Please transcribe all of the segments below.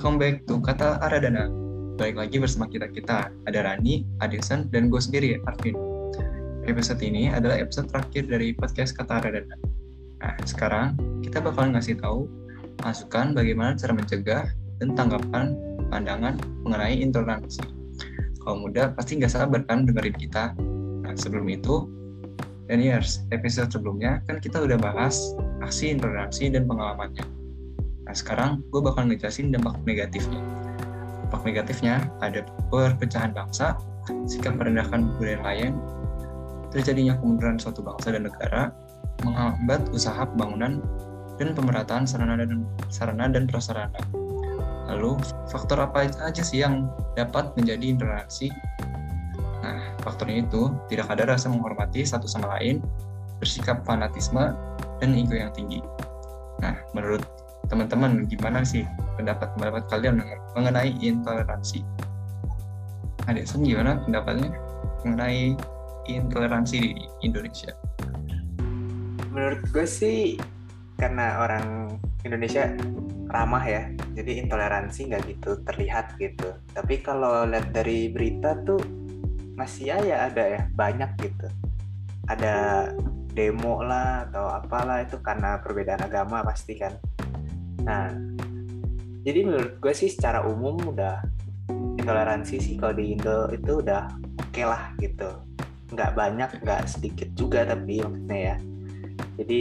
Welcome back to Kata Aradana. Balik lagi bersama kita-kita. Ada Rani, Adesan, dan gue sendiri, Arvin. Episode ini adalah episode terakhir dari podcast Kata Aradana. Nah, sekarang kita bakal ngasih tahu masukan bagaimana cara mencegah dan tanggapan pandangan mengenai intoleransi. Kalau muda pasti nggak sabar kan dengerin kita. Nah, sebelum itu, dan years, episode sebelumnya kan kita udah bahas aksi intoleransi dan pengalamannya. Nah sekarang gue bakal ngejelasin dampak negatifnya. Dampak negatifnya ada perpecahan bangsa, sikap merendahkan budaya lain, terjadinya kemunduran suatu bangsa dan negara, menghambat usaha pembangunan dan pemerataan sarana dan sarana dan prasarana. Lalu faktor apa aja sih yang dapat menjadi intoleransi? Nah, faktornya itu tidak ada rasa menghormati satu sama lain, bersikap fanatisme, dan ego yang tinggi. Nah, menurut teman-teman gimana sih pendapat pendapat kalian mengenai intoleransi? Adesan gimana pendapatnya mengenai intoleransi di Indonesia? Menurut gue sih karena orang Indonesia ramah ya, jadi intoleransi nggak gitu terlihat gitu. Tapi kalau lihat dari berita tuh masih ya ada ya banyak gitu. Ada demo lah atau apalah itu karena perbedaan agama pasti kan Nah, jadi menurut gue sih secara umum udah intoleransi sih kalau di Indo itu udah oke okay lah gitu. Nggak banyak, nggak sedikit juga tapi maksudnya ya. Jadi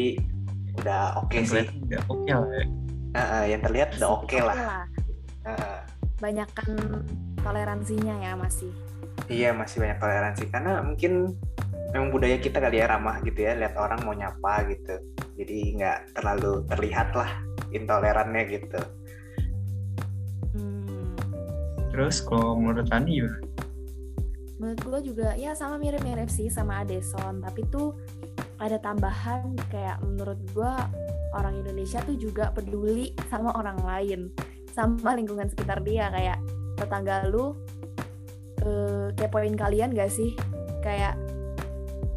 udah oke okay sih. Udah oke okay lah ya. Uh, yang terlihat udah oke okay lah. lah. Uh, Banyakan toleransinya ya masih. Iya masih banyak toleransi karena mungkin memang budaya kita kali ya ramah gitu ya lihat orang mau nyapa gitu jadi nggak terlalu terlihat lah intolerannya gitu. Hmm. Terus kalau menurut Tani ya? Menurut gue juga ya sama mirip-mirip sih sama Adeson, tapi tuh ada tambahan kayak menurut gue orang Indonesia tuh juga peduli sama orang lain, sama lingkungan sekitar dia kayak tetangga lu eh, kepoin kalian gak sih? Kayak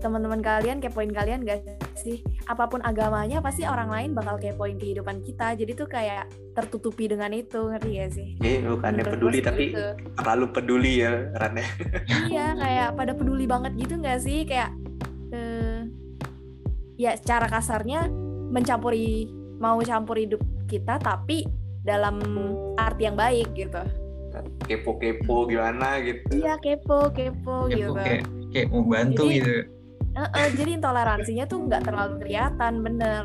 teman-teman kalian kepoin kalian gak sih? Apa pun agamanya pasti orang lain bakal kepoin kehidupan kita. Jadi tuh kayak tertutupi dengan itu ngerti gak sih? Iya bukannya peduli tapi gitu. terlalu peduli ya Rane iya kayak pada peduli banget gitu gak sih? Kayak uh, ya secara kasarnya mencampuri mau campur hidup kita tapi dalam arti yang baik gitu. Kepo-kepo gimana gitu. Iya kepo kepo, kepo gitu. kayak kayak mau bantu Jadi, gitu Uh, uh, jadi intoleransinya tuh nggak terlalu kelihatan, bener.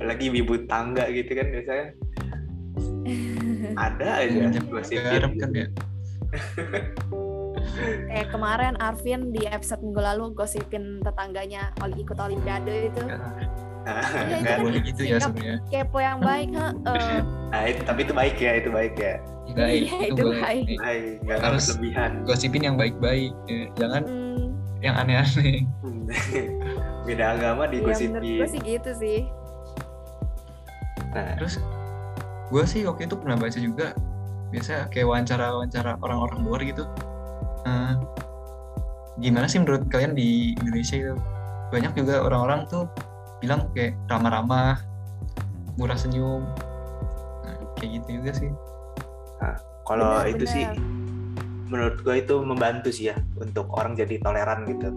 Lagi ibu tangga gitu kan biasanya. Ada aja gosipin. kan ya. Kayak kemarin Arvin di episode minggu lalu gosipin tetangganya ikut olimpiade itu. ya, itu kan boleh gitu ya sebenarnya. Kepo yang baik, ha. Uh. Nah, itu, tapi itu baik ya, itu baik ya. Baik, iya, itu, itu baik. Baik, baik. harus lebihan. Gosipin yang baik-baik, ya. jangan hmm yang aneh-aneh. Beda agama di iya, gue sih. gitu sih. Nah. Terus gue sih waktu itu pernah baca juga biasa kayak wawancara-wawancara orang-orang luar gitu. Uh, gimana sih menurut kalian di Indonesia itu? Banyak juga orang-orang tuh bilang kayak ramah-ramah murah senyum. Nah, kayak gitu juga sih. Nah, kalau itu bener. sih menurut gue itu membantu sih ya untuk orang jadi toleran gitu.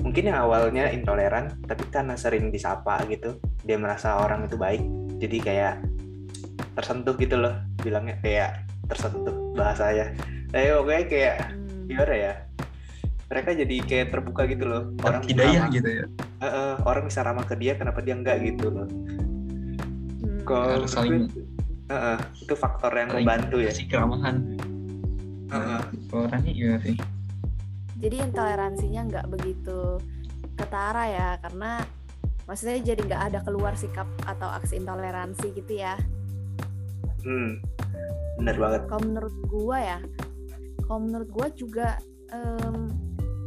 Mungkin yang awalnya intoleran tapi karena sering disapa gitu dia merasa orang itu baik jadi kayak tersentuh gitu loh bilangnya kayak tersentuh bahasanya. Eh oke kayak hmm. gimana ya mereka jadi kayak terbuka gitu loh. Orang hidayah gitu ya? Uh, uh, orang bisa ramah ke dia kenapa dia enggak gitu loh. Hmm. kok saling uh, uh, itu faktor yang membantu ya. si keramahan uh-huh. gimana sih. Jadi intoleransinya nggak begitu ketara ya karena maksudnya jadi nggak ada keluar sikap atau aksi intoleransi gitu ya. Hmm benar banget. Kalau menurut gua ya kalau menurut gua juga um,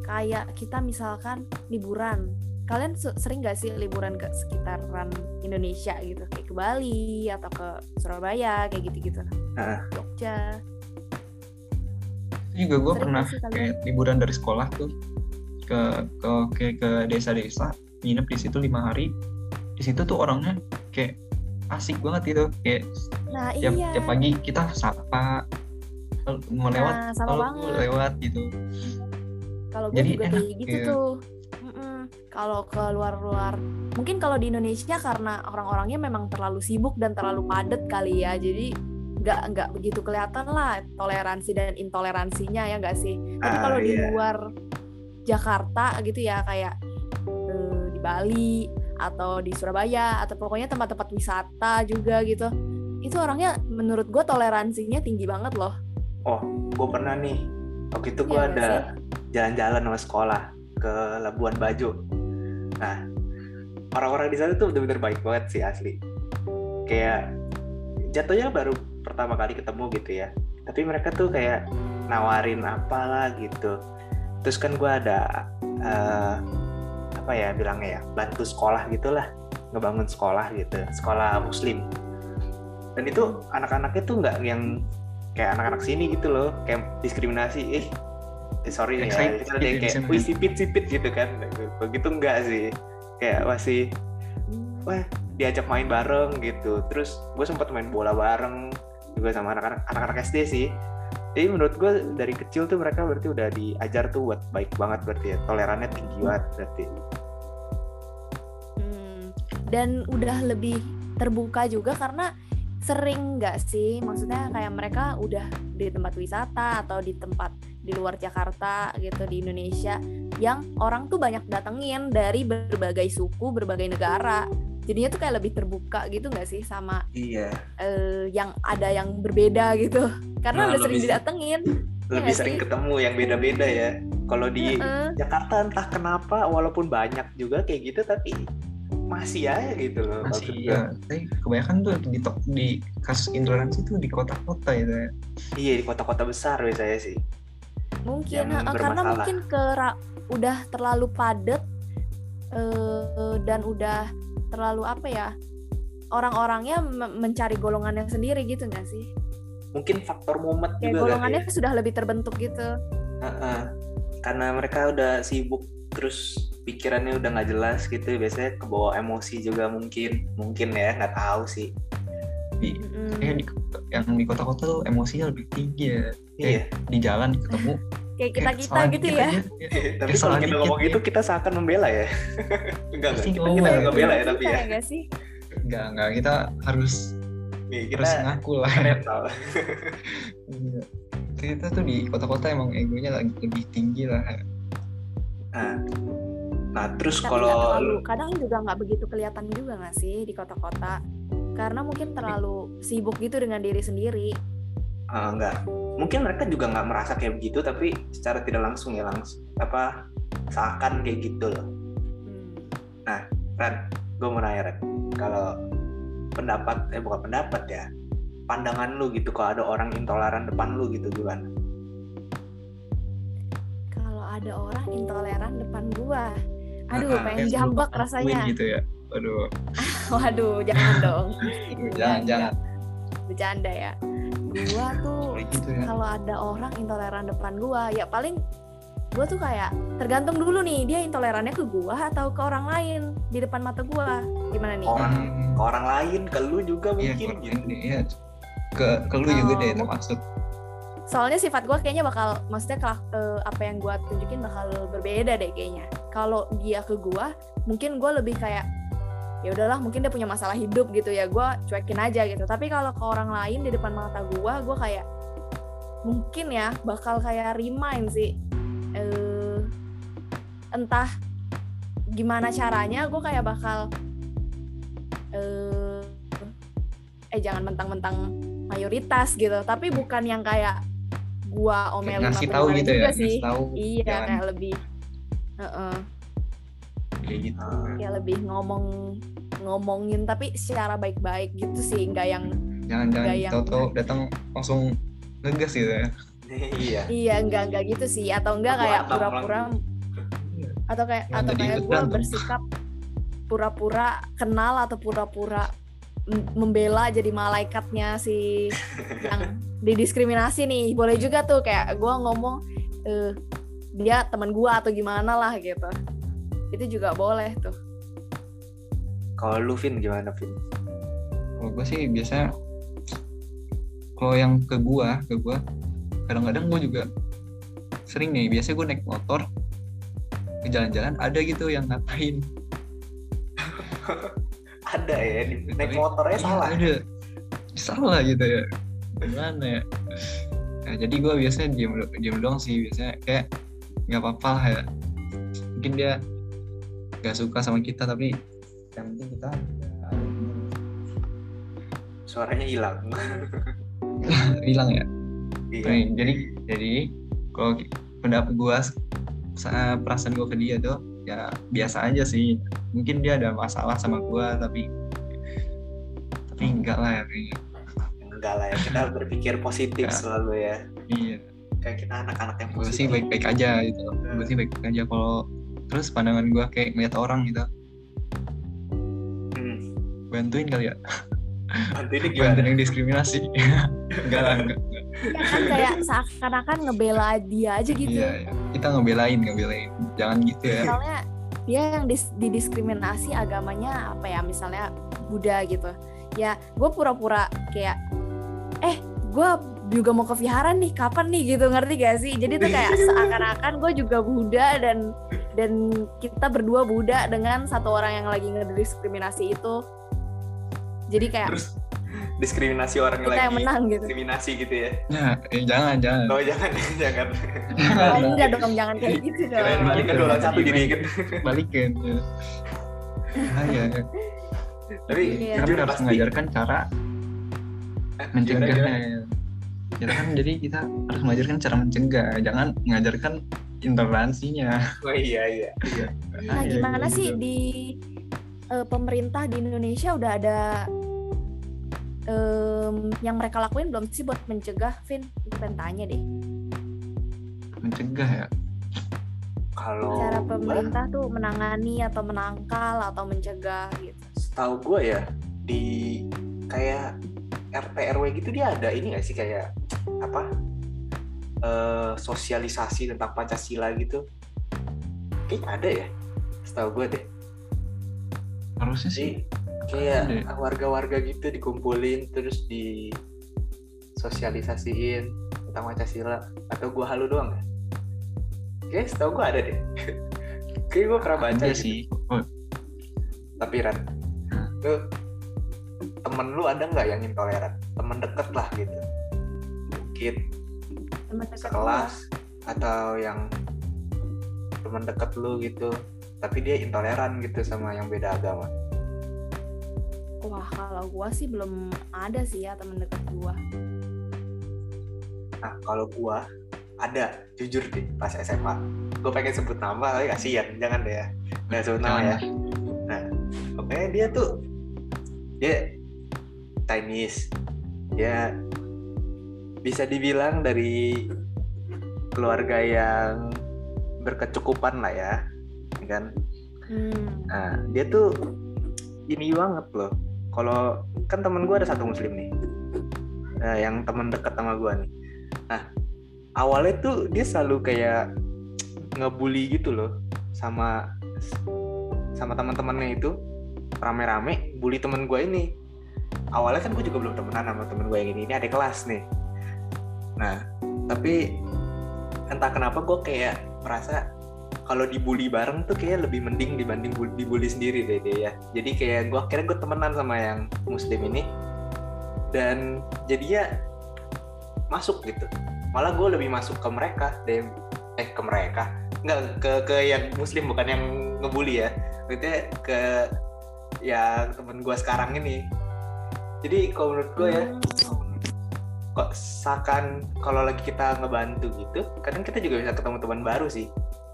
kayak kita misalkan liburan. Kalian sering gak sih liburan ke sekitaran Indonesia gitu? Kayak ke Bali atau ke Surabaya kayak gitu-gitu. Uh. Jogja juga gue pernah kayak liburan dari sekolah tuh ke ke ke, ke desa-desa nginep di situ lima hari di situ tuh orangnya kayak asik banget gitu kayak Nah tiap iya. tiap pagi kita sapa mau lewat Nah, sama kalau banget. lewat gitu Kalau gue Jadi juga enak, kayak gitu iya. tuh. Kalau ke luar-luar, mungkin kalau di Indonesia karena orang-orangnya memang terlalu sibuk dan terlalu padat kali ya, jadi nggak nggak begitu kelihatan lah toleransi dan intoleransinya ya nggak sih. Tapi Ah, kalau di iya. luar Jakarta gitu ya kayak eh, di Bali atau di Surabaya atau pokoknya tempat-tempat wisata juga gitu, itu orangnya menurut gue toleransinya tinggi banget loh. gue pernah nih waktu itu gue nggak ada jalan-jalan sama sekolah ke Labuan Bajo nah orang-orang di sana tuh bener-bener baik banget sih asli kayak jatuhnya baru pertama kali ketemu gitu ya. Tapi mereka tuh kayak nawarin apalah gitu. Terus kan gue ada eh, apa ya bilangnya ya bantu sekolah gitulah ngebangun sekolah gitu sekolah muslim. Dan itu anak-anaknya tuh nggak yang kayak anak-anak sini gitu loh kayak diskriminasi. Eh eh, sorry nih ya gitu kayak wih sipit-sipit gitu kan. Begitu enggak sih. Kayak masih wah diajak main bareng gitu. Terus gue sempat main bola bareng juga sama anak-anak anak-anak SD sih. Jadi menurut gue dari kecil tuh mereka berarti udah diajar tuh buat baik banget berarti ya tolerannya tinggi banget berarti. Hmm, dan udah lebih terbuka juga karena sering nggak sih maksudnya kayak mereka udah di tempat wisata atau di tempat di luar Jakarta gitu di Indonesia yang orang tuh banyak datengin dari berbagai suku berbagai negara jadinya tuh kayak lebih terbuka gitu nggak sih sama iya. eh, yang ada yang berbeda gitu? Karena Nah, udah sering lebih- didatengin. Lebih nggak sering sih? ketemu yang beda-beda ya. Kalau di Heeh. Jakarta entah kenapa walaupun banyak juga kayak gitu tapi masih aja gitu loh masih ya gua. tapi kebanyakan tuh di to- di kasus intoleransi tuh di kota-kota gitu ya. Iya di kota-kota besar biasanya sih. Mungkin karena mungkin ke ra- udah terlalu padat eh, dan udah terlalu apa ya orang-orangnya me- mencari golongannya sendiri gitu nggak sih? Mungkin faktor mumet kayak juga golongannya ya. sudah lebih terbentuk gitu. Heeh. karena mereka udah sibuk terus pikirannya udah nggak jelas gitu biasanya kebawa emosi juga mungkin. Mungkin ya nggak tahu sih. Di yang di kota-kota tuh emosinya lebih tinggi ya. Iya. Di jalan ketemu kayak kita kita gitu ya. aja, tapi Kesalahan kalau kita ngomong ya. itu kita seakan membela ya. Enggak enggak. Pasti kita, kita ya. nggak bela ya Kita tapi ya. Nggak sih. Enggak enggak. Kita harus Nih, harus kita ngaku lah. netral Iya. kita tuh di kota-kota emang egonya lagi lebih tinggi lah. Nah nah terus tapi kalau terlalu kadang juga nggak begitu kelihatan juga nggak sih di kota-kota? Karena mungkin terlalu sibuk gitu dengan diri sendiri Ah, enggak. Mungkin mereka juga nggak merasa kayak begitu tapi secara tidak langsung ya langsung apa seakan kayak gitu loh. Hmm. Ran gue mau nanya Ran kalau pendapat eh bukan pendapat ya pandangan lu gitu kalau ada orang intoleran depan lu gitu gimana? Kalau ada orang intoleran depan gua aduh Ah, pengen Kayak lu jambak rasanya. gitu ya? Waduh. Waduh jangan dong. Aduh, jangan. jangan bercanda ya gua tuh gitu ya. kalau ada orang intoleran depan gua ya paling gua tuh kayak tergantung dulu nih dia intolerannya ke gua atau ke orang lain di depan mata gua. Gimana nih? Orang Hmm. ke orang lain ke lu juga Iya, mungkin kok gitu. ini ya ke ke lu juga Oh, deh mungkin- termasuk. Soalnya sifat gua kayaknya bakal maksudnya kelak- eh, apa yang gua tunjukin bakal berbeda deh kayaknya. Kalau dia ke gua mungkin gua lebih kayak ya udahlah mungkin dia punya masalah hidup gitu ya gua cuekin aja gitu. Tapi kalau ke orang lain di depan mata gua gua kayak mungkin ya bakal kayak remind sih eh entah gimana caranya gua kayak bakal eh eh jangan mentang-mentang mayoritas gitu. Tapi bukan yang kayak Kayak omelin ngasih tahu gitu ya sih. tahu iya jangan. kayak lebih Heeh, kayak gitu. Kayak lebih ngomong ngomongin tapi secara baik-baik gitu sih nggak yang jangan jangan Nggak yang- tahu-tahu datang langsung ngegas gitu ya. Iya. Iya nggak nggak gitu sih. Atau enggak kayak pura-pura atau kayak Yang atau kayak gue bersikap pura-pura kenal atau pura-pura membela jadi malaikatnya si yang didiskriminasi nih. Boleh juga tuh kayak gue ngomong eh, dia teman gue atau gimana lah gitu itu juga boleh tuh. Kalau lu Vin gimana Vin? Kalau gue sih biasanya kalau yang ke gua ke gua kadang-kadang gua juga sering nih biasanya gua naik motor ke jalan-jalan ada gitu yang ngatain. Ada ya di naik Tapi- motornya Iya, salah. ada. Salah gitu ya. Gimana ya? Nah, jadi gue biasanya diam diam doang sih biasanya kayak nggak apa-apa lah ya. Mungkin dia nggak suka sama kita tapi yang penting kita ya, suaranya hilang. Hilang ya? Iya. Nih, jadi jadi kalau pendapat gue perasaan gue ke dia tuh ya biasa aja sih. Mungkin dia ada masalah sama gue tapi tapi enggak lah ya kayaknya. Enggak lah ya kita berpikir positif selalu ya. Iya. Kayak kita anak-anak yang positif sih baik-baik aja gitu. Gue sih baik-baik aja kalau terus pandangan gue kayak ngeliat orang gitu. Hmm. bantuin kali ya? Bantu ini gimana? Bantuin yang diskriminasi. Enggak lah enggak, enggak. ya kan kayak seakan-akan ngebela dia aja gitu. Iya, iya. kita ngebelain ngebelain. Jangan gitu ya. Misalnya dia yang dis- didiskriminasi agamanya apa ya? Misalnya Buddha gitu. Ya gue pura-pura kayak eh gue juga mau ke vihara nih. Kapan nih? gitu. Ngerti gak sih? Jadi tuh kayak seakan-akan gue juga Buddha dan dan kita berdua Buddha dengan satu orang yang lagi ngediskriminasi itu. Jadi kayak terus diskriminasi orang yang kita lagi yang menang gitu. diskriminasi gitu ya? Nah eh, jangan jangan. Oh jangan jangan. Oh, enggak dong jangan kayak gitu dong. balik kan dua lawan satu jadi kan balikin ya. Ah, ya, ya. tapi Iya. Kita jujur harus mengajarkan cara Eh, mencegahnya ya. kita kan? Jadi kita harus mengajarkan cara mencegah. Jangan mengajarkan intoleransinya gimana? oh iya iya Nah, iya, gimana iya, sih gitu. di eh, pemerintah di Indonesia udah ada em, yang mereka lakuin belum sih buat mencegah, Vin? Pengen tanya deh. mencegah ya kalau Cara pemerintah tuh menangani atau menangkal atau mencegah gitu. setahu gue ya di kayak RT RW gitu dia ada ini gak sih kayak apa eh, sosialisasi tentang Pancasila gitu kayaknya ada ya setahu gue deh harusnya sih kayak Ada. warga-warga gitu dikumpulin terus di sosialisasiin tentang Pancasila atau gua halu doang ya? Kayak setahu gua ada deh. Kayak gua pernah baca ada gitu. sih oh, Tapi Ran, lu temen lu ada nggak yang intoleran? Temen deket lah gitu. Mungkin Teman dekat sekelas atau yang temen deket lu gitu. Tapi dia intoleran gitu sama yang beda agama. Wah, kalau gua sih belum ada sih ya teman dekat gua. Nah, kalau gua ada, jujur deh, pas SMA. Gue pengen sebut nama, tapi kasihan, jangan deh ya. Nggak sebut nama ya. Nah, pokoknya dia tuh, dia Chinese. Dia bisa dibilang dari keluarga yang berkecukupan lah ya, kan? Hmm. Nah, dia tuh ini banget loh. Kalau kan temen gue ada satu muslim nih, Nah, yang temen deket sama gue nih. Nah, awalnya tuh dia selalu kayak ngebully gitu loh sama sama teman-temannya itu rame-rame bully temen gue ini. Awalnya kan gue juga belum temenan sama temen gue yang ini. Ini ada kelas nih. Nah, tapi entah kenapa gue kayak merasa kalau dibully bareng tuh kayak lebih mending dibanding bu- dibully sendiri deh dia ya. Jadi kayak gue akhirnya gue temenan sama yang muslim ini dan jadinya masuk gitu. Malah gue lebih masuk ke mereka deh eh ke mereka nggak ke ke yang muslim bukan yang ngebully ya. Maksudnya ke yang temen gue sekarang ini. Jadi kalau menurut gue ya kok seakan kalau lagi kita ngebantu gitu kadang kita juga bisa ketemu teman baru sih.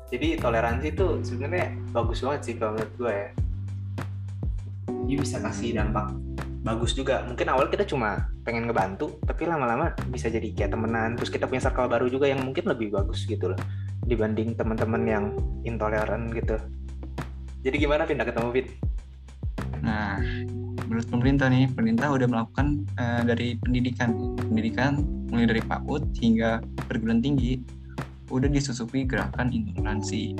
Jadi toleransi itu sebenarnya bagus banget sih kalau menurut gue ya. Dia bisa kasih dampak bagus juga. Mungkin awal kita cuma pengen ngebantu tapi lama-lama bisa jadi kayak temenan. Terus kita punya circle baru juga yang mungkin lebih bagus gitu loh dibanding teman-teman yang intoleran gitu. Jadi gimana pindah ketemu Fit? Nah, menurut pemerintah nih, pemerintah udah melakukan eh, dari pendidikan, pendidikan mulai dari PAUD hingga perguruan tinggi, udah disusupi gerakan intoleransi.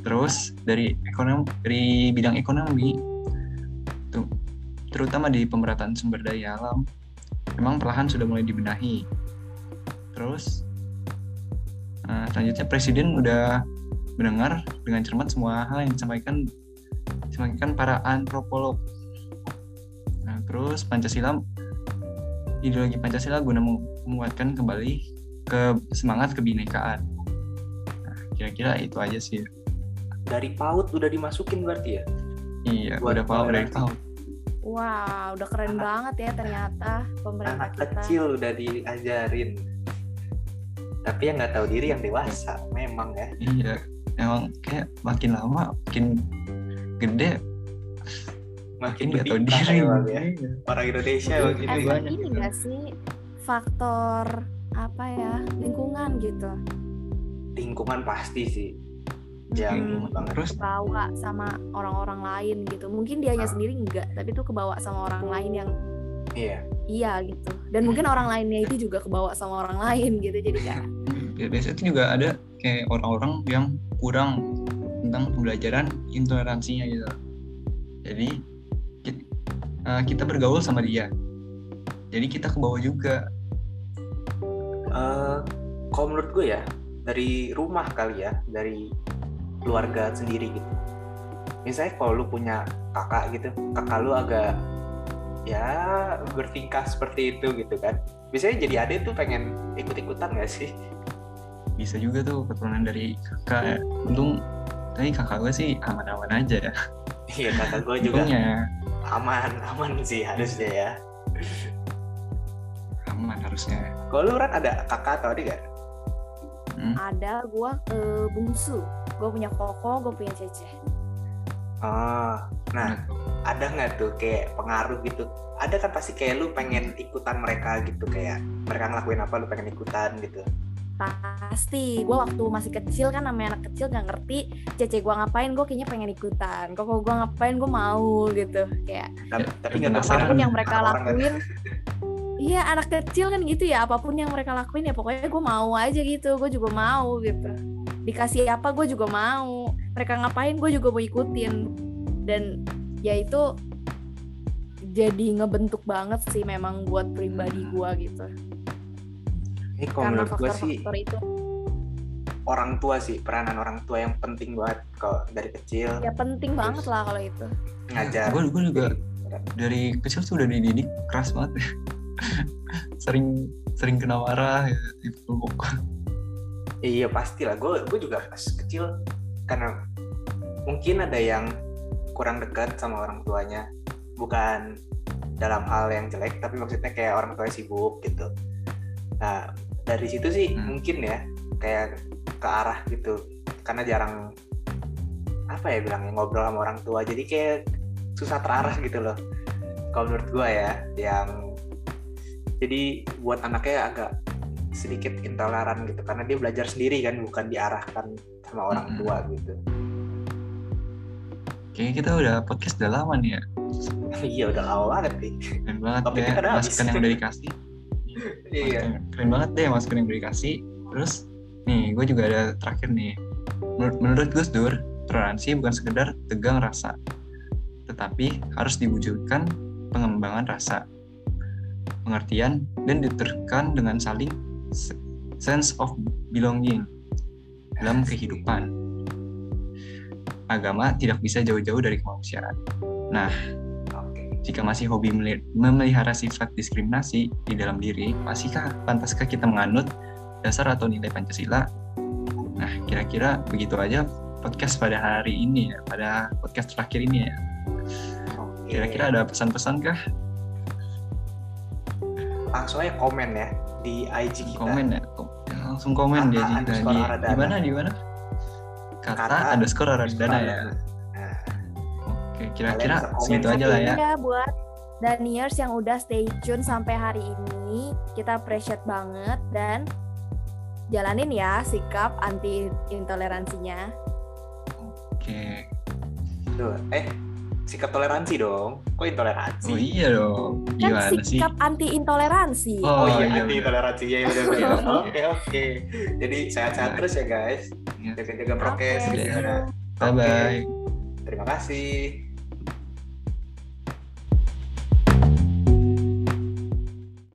Terus dari ekonomi, dari bidang ekonomi, tuh, terutama di pemerataan sumber daya alam, memang perlahan sudah mulai dibenahi. Terus uh, selanjutnya presiden udah mendengar dengan cermat semua hal yang disampaikan disampaikan para antropolog. Terus Pancasila ideologi Pancasila guna menguatkan kembali ke semangat kebinekaan. Nah, kira-kira itu aja sih. Dari PAUD udah dimasukin berarti ya? Iya, Buat udah PAUD dari PAUD. Wah, udah keren anak, banget ya ternyata pemerintah anak kita. kecil udah diajarin. Tapi yang nggak tahu diri yang dewasa, memang ya. Iya, emang kayak makin lama makin gede makin nggak tahu diri ya, ya. orang Indonesia makin banyak ini nggak sih faktor apa ya lingkungan gitu? Lingkungan pasti sih. Yang hmm, terus? Bawa sama orang-orang lain gitu. Mungkin dianya ah. sendiri enggak tapi tuh kebawa sama orang lain yang iya. iya gitu. Dan mungkin orang lainnya itu juga kebawa sama orang lain gitu. Jadi kayak ya, biasanya itu juga ada kayak orang-orang yang kurang tentang pembelajaran intoleransinya gitu. Jadi eh, kita bergaul sama dia. Jadi kita ke bawah juga. Uh, kalau menurut gue ya dari rumah kali ya dari keluarga sendiri gitu. Misalnya kalau lu punya kakak gitu kakak lu agak ya bertingkah seperti itu gitu kan. Biasanya jadi adik tuh pengen ikut-ikutan gak sih? Bisa juga tuh keturunan dari kakak. Untung tapi kakak gue sih aman-aman aja. Ya iya kakak gue juga. Untungnya. Aman aman sih harusnya ya aman harusnya kalau lu Ran ada kakak atau adik gak? Hmm? Ada, gue uh, bungsu. Gue punya koko, gue punya cece. Oh, nah hmm. ada nggak tuh kayak pengaruh gitu? Ada kan pasti kayak lu pengen ikutan mereka gitu kayak mereka ngelakuin apa lu pengen ikutan gitu. Pasti, gue waktu masih kecil kan namanya anak kecil gak ngerti Cece gue ngapain, gue kayaknya pengen ikutan. Koko gue ngapain, gue mau gitu. Kayak, tapi, tapi gak apa pun yang mereka lakuin? Iya anak kecil kan gitu ya. Apa pun yang mereka lakuin ya pokoknya gue mau aja gitu. Gue juga mau gitu. Dikasih apa gue juga mau. Mereka ngapain gue juga mau ikutin. Dan ya itu jadi ngebentuk banget sih memang buat pribadi hmm. gue gitu ini karena faktor-faktor itu. orang tua sih peranan orang tua yang penting banget kalau dari kecil. Ya penting banget lah kalau itu. ngajar. Gue juga dari kecil tuh udah dididik keras banget. Sering sering kena marah ya, dipeluk iya pastilah. Gue gue juga pas kecil karena mungkin ada yang kurang dekat sama orang tuanya. Bukan dalam hal yang jelek tapi maksudnya kayak orang tuanya sibuk gitu. Nah dari situ sih hmm. mungkin ya kayak ke arah gitu karena jarang apa ya bilangnya ngobrol sama orang tua jadi kayak susah terarah gitu loh kalau menurut gue ya yang jadi buat anaknya agak sedikit intoleran gitu karena dia belajar sendiri kan bukan diarahkan sama orang tua hmm. gitu Kayaknya kita udah podcast udah lama nih ya. iya udah lama banget nih. Keren banget ya masukan yang udah dikasih. Iya. Keren banget deh udah dikasih. Terus nih gue juga ada terakhir nih. Menurut, menurut Gus Dur, toleransi bukan sekedar tegang rasa, tetapi harus diwujudkan pengembangan rasa pengertian, dan diterkan dengan saling sense of belonging dalam kehidupan. Agama tidak bisa jauh-jauh dari kemanusiaan. Nah, jika masih hobi memelihara sifat diskriminasi di dalam diri, masihkah pantaskah kita menganut dasar atau nilai Pancasila? Nah, kira-kira begitu aja podcast pada hari ini ya, pada podcast terakhir ini ya. Kira-kira ada pesan-pesan kah langsung aja komen ya di IG kita. Komen ya, langsung komen di IG kita. Di, mana di mana? Kata, Kata underscore Aradana ya. Oke, kira-kira segitu aja lah ya. ya buat Daniers yang udah stay tune sampai hari ini. Kita appreciate banget dan jalanin ya sikap anti intoleransinya. Oke. Tuh, eh sikap toleransi dong. Kok intoleransi? Oh iya dong. Kan Gimana kan sikap sih? anti intoleransi. Oh, oh iya, iya anti intoleransi. Iya iya iya. Oke oke. Jadi sehat-sehat terus ya guys. Iya. Jaga-jaga prokes. Okay. Bye bye. Terima kasih.